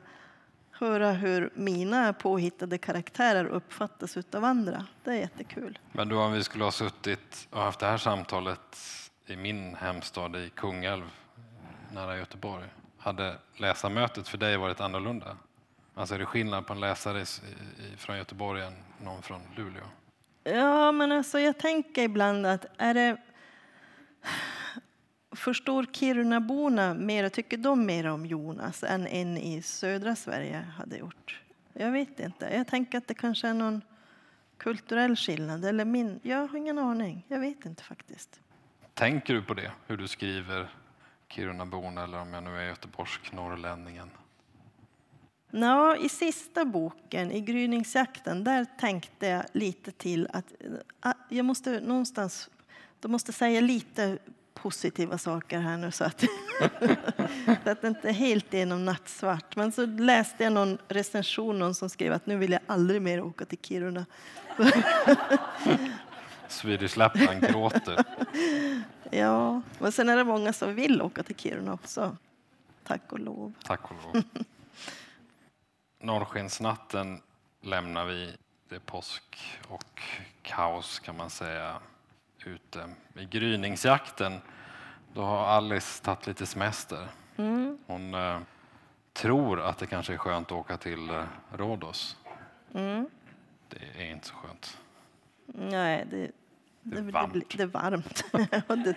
höra hur mina påhittade karaktärer uppfattas av andra. Det är jättekul. Men då om vi skulle ha suttit och haft det här samtalet i min hemstad i Kungälv nära Göteborg, hade läsarmötet för dig varit annorlunda? Alltså är det skillnad på en läsare från Göteborg än någon från Luleå? Ja, men alltså jag tänker ibland att är det Förstår Kirunaborna mer, tycker de mer om Jonas än en i södra Sverige hade gjort? Jag vet inte. Jag tänker att det kanske är någon kulturell skillnad. Eller min, jag har ingen aning. Jag vet inte faktiskt. Tänker du på det, hur du skriver Kirunaborna eller om jag nu är göteborgsk norrlänningen? Nå, I sista boken, i gryningsjakten, där tänkte jag lite till att jag måste någonstans, de måste säga lite positiva saker här nu så att, så att det inte är helt igenom nattsvart. Men så läste jag någon recension någon som skrev att nu vill jag aldrig mer åka till Kiruna. Swedish Lapland gråter. Ja, men sen är det många som vill åka till Kiruna också. Tack och lov. Tack och lov. Norrskensnatten lämnar vi. Det är påsk och kaos kan man säga ute. I gryningsjakten då har Alice tagit lite semester. Mm. Hon eh, tror att det kanske är skönt att åka till eh, Rhodos. Mm. Det är inte så skönt. Nej, det, det, det är varmt. Det, det är varmt. det,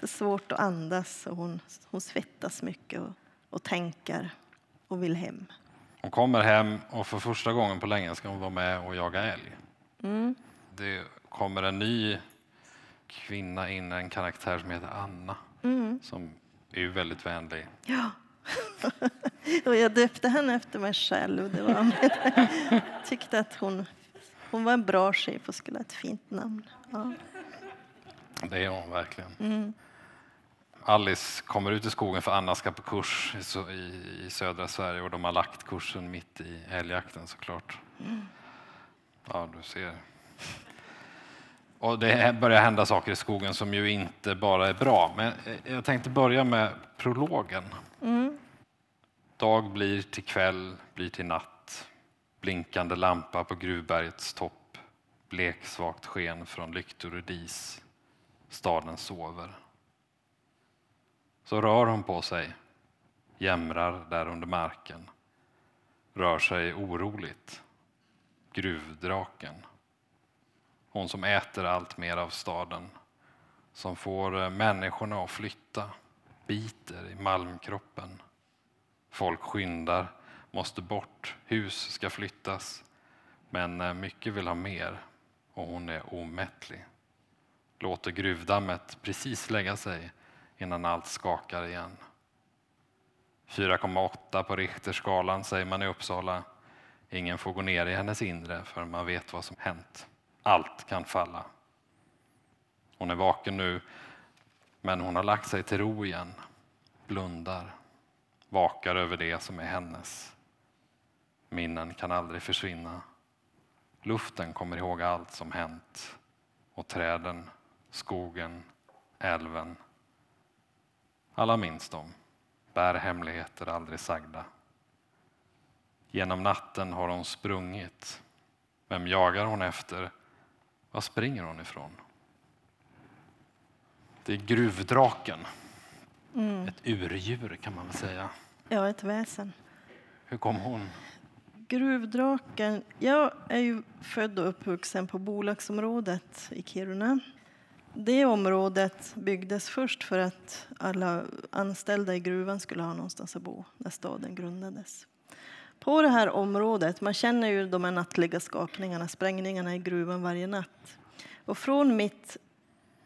är svårt att andas och hon, hon svettas mycket och, och tänker och vill hem. Hon kommer hem och för första gången på länge ska hon vara med och jaga älg. Mm. Det kommer en ny kvinna in, en karaktär som heter Anna, mm. som är ju väldigt vänlig. Ja. och jag döpte henne efter mig själv. Det var jag tyckte att hon, hon var en bra chef och skulle ha ett fint namn. Ja. Det är hon verkligen. Mm. Alice kommer ut i skogen för Anna ska på kurs i, i södra Sverige och de har lagt kursen mitt i älgjakten såklart. Mm. Ja, du ser. Och det börjar hända saker i skogen som ju inte bara är bra. Men jag tänkte börja med prologen. Mm. Dag blir till kväll, blir till natt. Blinkande lampa på gruvbergets topp. Bleksvagt sken från lyktor och dis. Staden sover. Så rör hon på sig, jämrar där under marken. Rör sig oroligt. Gruvdraken. Hon som äter allt mer av staden. Som får eh, människorna att flytta, biter i malmkroppen. Folk skyndar, måste bort, hus ska flyttas. Men eh, mycket vill ha mer och hon är omättlig. Låter gruvdammet precis lägga sig innan allt skakar igen. 4,8 på Richterskalan säger man i Uppsala. Ingen får gå ner i hennes inre förrän man vet vad som hänt. Allt kan falla. Hon är vaken nu, men hon har lagt sig till ro igen, blundar, vakar över det som är hennes. Minnen kan aldrig försvinna. Luften kommer ihåg allt som hänt och träden, skogen, älven. Alla minns dem, bär hemligheter aldrig sagda. Genom natten har hon sprungit. Vem jagar hon efter? Var springer hon ifrån? Det är gruvdraken. Mm. Ett urdjur kan man väl säga. Ja, ett väsen. Hur kom hon? Gruvdraken. Jag är ju född och uppvuxen på bolagsområdet i Kiruna. Det området byggdes först för att alla anställda i gruvan skulle ha någonstans att bo när staden grundades. På det här området, man känner ju de här nattliga skakningarna, sprängningarna i gruvan varje natt. Och från mitt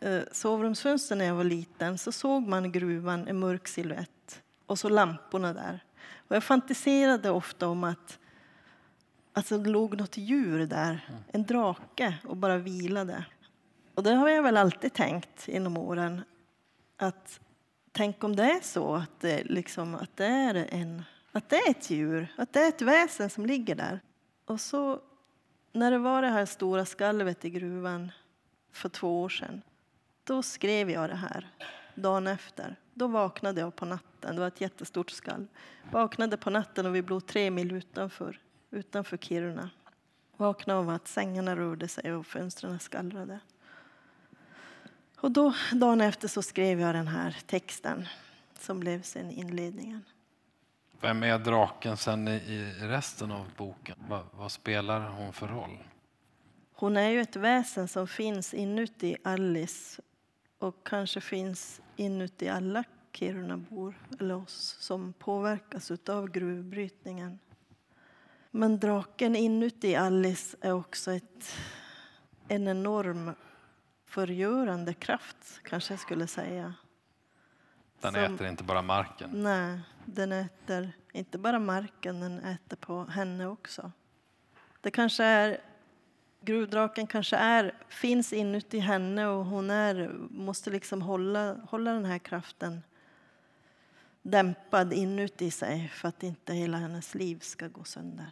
eh, sovrumsfönster när jag var liten så såg man gruvan, en mörk siluett och så lamporna där. Och jag fantiserade ofta om att alltså, det låg något djur där, en drake, och bara vilade. Och det har jag väl alltid tänkt inom åren. Att tänk om det är så att det, liksom, att det, är, en, att det är ett djur, att det är ett väsen som ligger där. Och så när det var det här stora skalvet i gruvan för två år sedan, då skrev jag det här dagen efter. Då vaknade jag på natten, det var ett jättestort skalv. Vaknade på natten och vi blev tre mil utanför, utanför Kiruna. Vaknade av att sängarna rörde sig och fönstren skallrade. Och då, dagen efter så skrev jag den här texten som blev sen inledningen. Vem är draken sen i resten av boken? Vad, vad, spelar hon för roll? Hon är ju ett väsen som finns inuti Alice och kanske finns inuti alla Kirunabor eller oss som påverkas av gruvbrytningen. Men draken inuti Alice är också ett, en enorm förgörande kraft, kanske jag skulle säga. Den Som, äter inte bara marken? Nej, den äter inte bara marken, den äter på henne också. Det kanske är, gruvdraken kanske är, finns inuti henne och hon är, måste liksom hålla, hålla den här kraften dämpad inuti sig för att inte hela hennes liv ska gå sönder.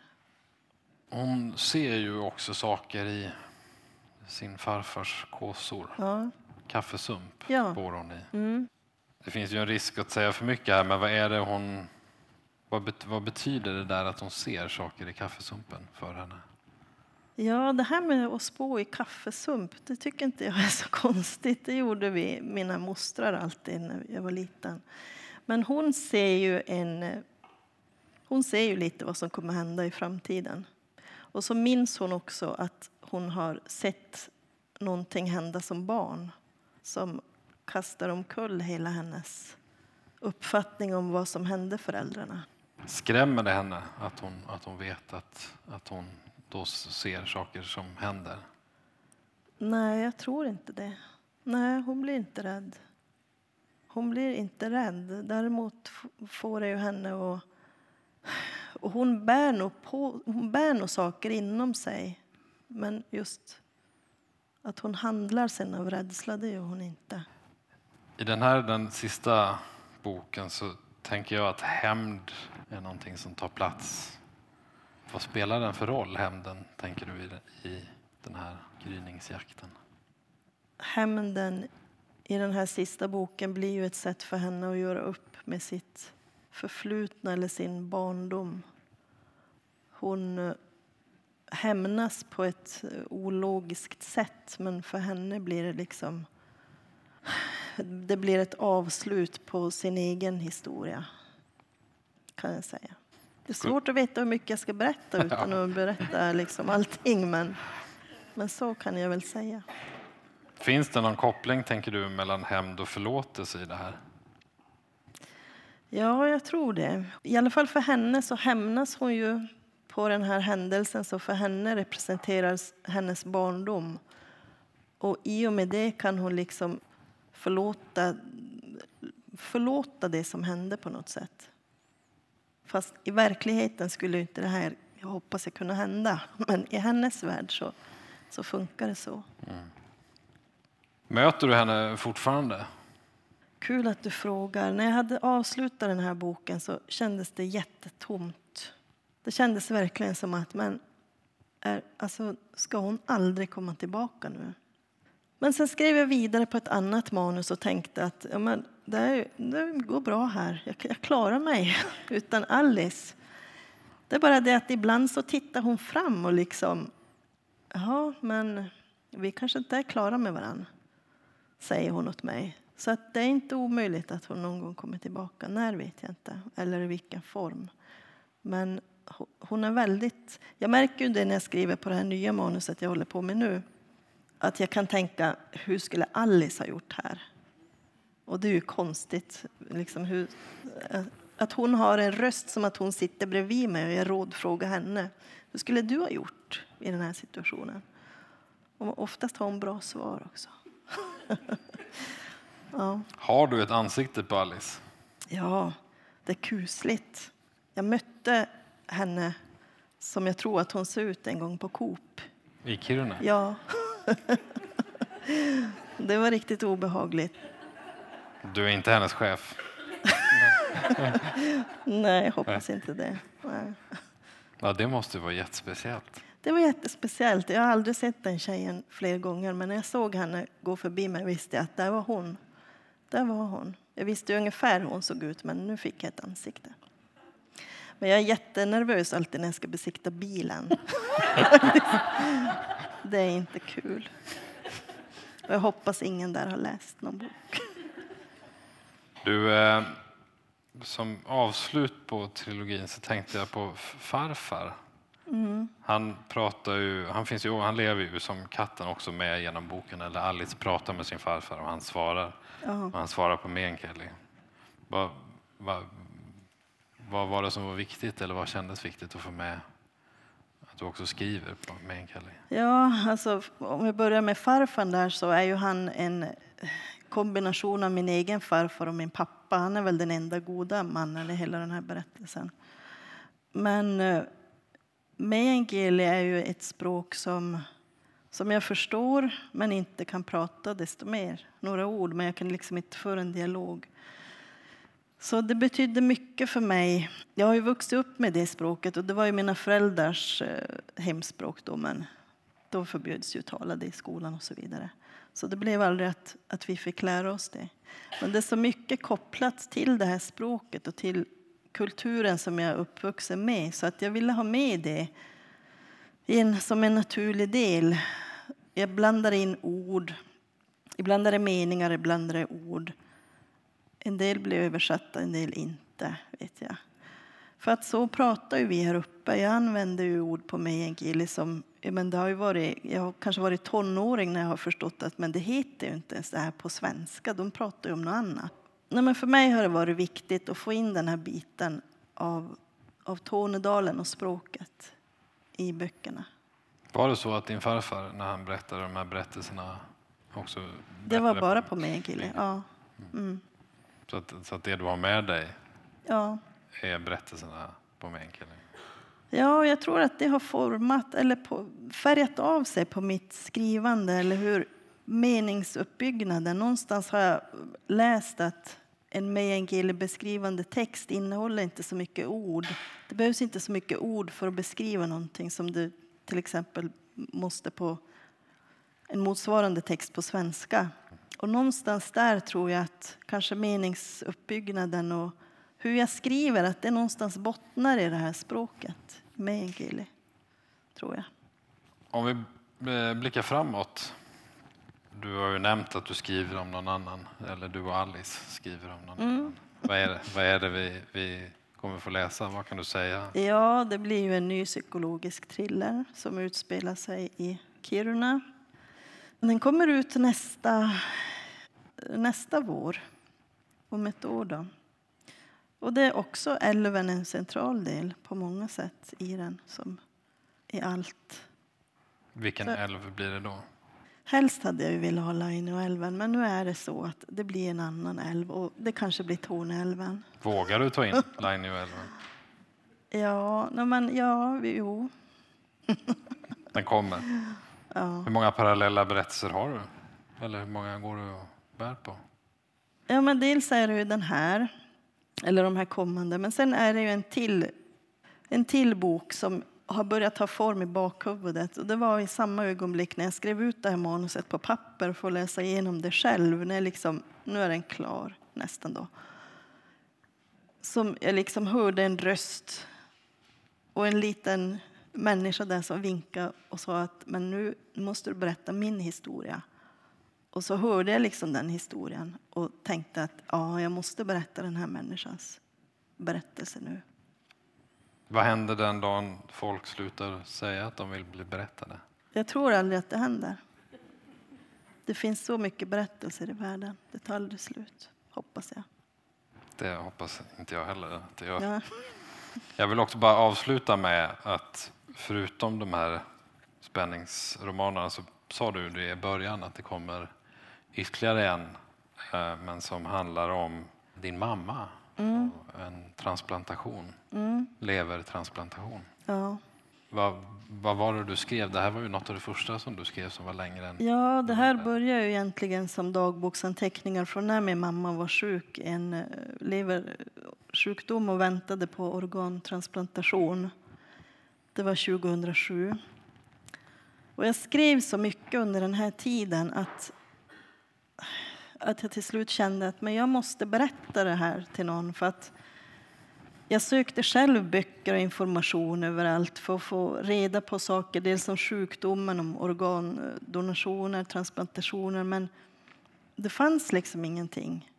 Hon ser ju också saker i sin farfars kåsor. Ja. Kaffesump ja. bor hon i. Mm. Det finns ju en risk att säga för mycket här, men vad är det hon... Vad, bet, vad betyder det där att hon ser saker i kaffesumpen för henne? Ja, det här med att spå i kaffesump, det tycker inte jag är så konstigt. Det gjorde vi, mina mostrar alltid när jag var liten. Men hon ser ju en... Hon ser ju lite vad som kommer hända i framtiden. Och så minns hon också att hon har sett någonting hända som barn som kastar omkull hela hennes uppfattning om vad som hände föräldrarna. Skrämmer det henne att hon, att hon vet att, att hon då ser saker som händer? Nej, jag tror inte det. Nej, hon blir inte rädd. Hon blir inte rädd. Däremot får det ju henne att... Och hon bär nog, på, hon bär nog saker inom sig men just att hon handlar sen av rädsla, det gör hon inte. I den här den sista boken så tänker jag att hämnd är någonting som tar plats. Vad spelar den för roll, hämnden, tänker du, i den här gryningsjakten? Hämnden i den här sista boken blir ju ett sätt för henne att göra upp med sitt förflutna eller sin barndom. Hon eh, hämnas på ett eh, ologiskt sätt men för henne blir det liksom det blir ett avslut på sin egen historia, kan jag säga. Det är svårt att veta hur mycket jag ska berätta utan att berätta liksom allting, men, men så kan jag väl säga. Finns det någon koppling, tänker du, mellan hämnd och förlåtelse i det här? Ja, jag tror det. I alla fall för henne så hämnas hon ju på den här händelsen så för henne representerar hennes barndom. Och i och med det kan hon liksom förlåta, förlåta det som hände på något sätt. Fast i verkligheten skulle inte det här, jag hoppas jag kunna hända, men i hennes värld så, så funkar det så. Mm. Möter du henne fortfarande? Kul att du frågar. När jag hade avslutat den här boken så kändes det jättetomt det kändes verkligen som att men, är, alltså, ska hon aldrig komma tillbaka nu? Men sen skrev jag vidare på ett annat manus och tänkte att ja, men, det, är, det går bra här. Jag, jag klarar mig utan Alice. Det är bara det att ibland så tittar hon fram och liksom, ja, men vi kanske inte är klara med varann, säger hon åt mig. Så att det är inte omöjligt att hon någon gång kommer tillbaka. När vet jag inte, eller i vilken form. Men hon är väldigt... Jag märker ju det när jag skriver på det här nya manuset jag håller på med nu. Att jag kan tänka, hur skulle Alice ha gjort här? Och det är ju konstigt. Liksom hur, att hon har en röst som att hon sitter bredvid mig och jag rådfrågar henne. Hur skulle du ha gjort i den här situationen? Och oftast har hon bra svar också. ja. Har du ett ansikte på Alice? Ja, det är kusligt. Jag mötte henne som jag tror att hon såg ut en gång på Coop. I Kiruna? Ja. Det var riktigt obehagligt. Du är inte hennes chef? Nej, jag hoppas inte det. Nej. Ja, det måste vara jättespeciellt. Det var jättespeciellt. Jag har aldrig sett den tjejen fler gånger, men när jag såg henne gå förbi mig visste jag att där var hon. Där var hon. Jag visste ungefär hur hon såg ut, men nu fick jag ett ansikte. Men jag är jättenervös alltid när jag ska besikta bilen. det är inte kul. Jag hoppas ingen där har läst någon bok. Du, eh, som avslut på trilogin så tänkte jag på farfar. Mm. Han, pratar ju, han, finns ju, han lever ju som katten också med genom boken. Eller Alice pratar med sin farfar och han svarar. Uh. Och han svarar på Meänkieli vad var det som var viktigt eller vad kändes viktigt att få med att du också skriver på Meänkieli? Ja, alltså om vi börjar med farfan där så är ju han en kombination av min egen farfar och min pappa. Han är väl den enda goda mannen i hela den här berättelsen. Men eh, meänkieli är ju ett språk som, som jag förstår men inte kan prata desto mer. Några ord, men jag kan liksom inte föra en dialog. Så det betydde mycket för mig. Jag har ju vuxit upp med det språket och det var ju mina föräldrars eh, hemspråk då, men då förbjöds ju tala det i skolan och så vidare. Så det blev aldrig att, att vi fick lära oss det. Men det är så mycket kopplat till det här språket och till kulturen som jag är uppvuxen med så att jag ville ha med det in, som en naturlig del. Jag blandar in ord. Ibland är det meningar, ibland är det ord. En del blir översatta, en del inte. vet jag. För att så pratar ju vi här uppe. Jag använder ju ord på meänkieli som men det har ju varit, jag har kanske varit tonåring när jag har förstått att men det heter ju inte ens det här på svenska. De pratar ju om något annat. Nej, men för mig har det varit viktigt att få in den här biten av, av Tornedalen och språket i böckerna. Var det så att din farfar, när han berättade de här berättelserna, också Det var bara på meänkieli, ja. Mm. Så, att, så att det du har med dig ja. är berättelserna på meänkieli? Ja, jag tror att det har format eller på, färgat av sig på mitt skrivande. Eller hur meningsuppbyggnaden. Någonstans har jag läst att en meänkieli beskrivande text innehåller inte så mycket ord. Det behövs inte så mycket ord för att beskriva någonting som du till exempel måste på en motsvarande text på svenska. Och någonstans där tror jag att kanske meningsuppbyggnaden och hur jag skriver, att det någonstans bottnar i det här språket, meänkieli, tror jag. Om vi blickar framåt. Du har ju nämnt att du skriver om någon annan, eller du och Alice skriver om någon mm. annan. Vad är det, vad är det vi, vi kommer få läsa? Vad kan du säga? Ja, det blir ju en ny psykologisk thriller som utspelar sig i Kiruna. Den kommer ut nästa, nästa vår, om ett år. Då. Och det är också älven en central del på många sätt i den som i allt. Vilken så, älv blir det då? Helst hade jag ju velat ha Lainioälven, men nu är det så att det blir en annan älv och det kanske blir Torneälven. Vågar du ta in Lainioälven? ja, no, men ja, jo. Den kommer. Ja. Hur många parallella berättelser har du? Eller hur många går du och bär på? Ja, men dels är det ju den här eller de här kommande. Men sen är det ju en till, en till bok som har börjat ta form i bakhuvudet. Och det var i samma ögonblick när jag skrev ut det här manuset på papper för att läsa igenom det själv. När liksom, nu är den klar, nästan då. Som jag liksom hörde en röst och en liten människa där som vinkade och sa att men nu måste du berätta min historia. Och så hörde jag liksom den historien och tänkte att ja, jag måste berätta den här människans berättelse nu. Vad händer den dagen folk slutar säga att de vill bli berättade? Jag tror aldrig att det händer. Det finns så mycket berättelser i världen. Det tar aldrig slut, hoppas jag. Det hoppas inte jag heller att det gör. Ja. Jag vill också bara avsluta med att förutom de här spänningsromanerna så sa du det i början att det kommer ytterligare en eh, men som handlar om din mamma. Mm. och En transplantation, Mm. levertransplantation. Ja. Vad, vad var det du skrev? Det här var ju något av det första som du skrev som var längre än... ja, det här börjar ju egentligen som dagboksanteckningar från när min mamma var sjuk, en eh, leversjukdom och väntade på organtransplantation. Det var 2007. Och jag skrev så mycket under den här tiden att, att jag till slut kände att men jag måste berätta det här till någon. För att jag sökte själv böcker och information överallt för att få reda på saker, dels om sjukdomen, om organdonationer, transplantationer, men det fanns liksom ingenting.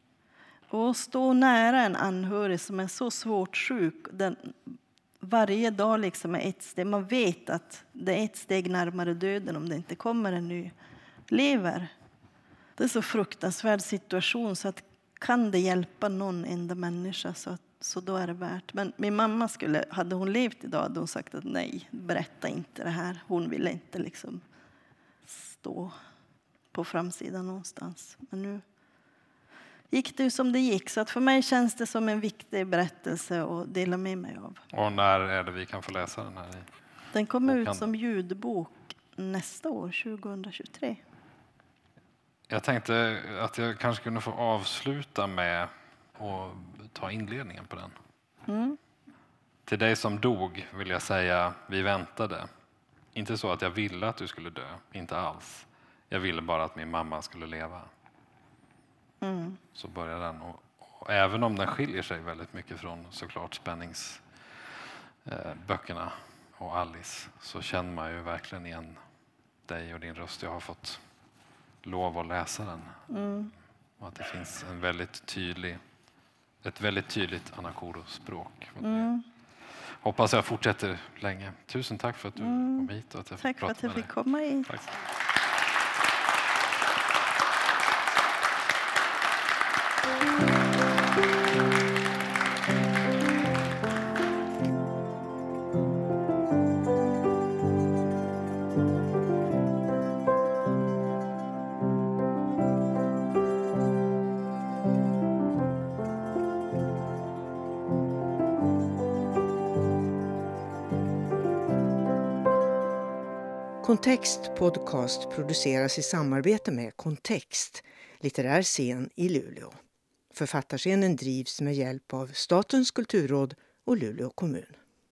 Och att stå nära en anhörig som är så svårt sjuk, den, varje dag liksom är ett steg, man vet att det är ett steg närmare döden om det inte kommer en ny lever. Det är så fruktansvärd situation så att kan det hjälpa någon enda människa så, att, så då är det värt. Men min mamma skulle, hade hon levt idag hade hon sagt att nej, berätta inte det här. Hon ville inte liksom stå på framsidan någonstans. Men nu gick det som det gick. Så att för mig känns det som en viktig berättelse att dela med mig av. Och när är det vi kan få läsa den här? Den kommer ut som ljudbok nästa år, 2023. Jag tänkte att jag kanske kunde få avsluta med att ta inledningen på den. Mm. Till dig som dog vill jag säga, vi väntade. Inte så att jag ville att du skulle dö, inte alls. Jag ville bara att min mamma skulle leva. Mm. Så börjar den. Och, och även om den skiljer sig väldigt mycket från såklart spänningsböckerna eh, och Alice så känner man ju verkligen igen dig och din röst. Jag har fått lov att läsa den. Mm. Och att det finns en väldigt tydlig, ett väldigt tydligt Anakoro-språk. Mm. Hoppas jag fortsätter länge. Tusen tack för att du kom hit och att jag Tack för att jag fick komma hit. Tack. Kontext Podcast produceras i samarbete med Kontext, litterär scen i Luleå. Författarscenen drivs med hjälp av Statens kulturråd och Luleå kommun.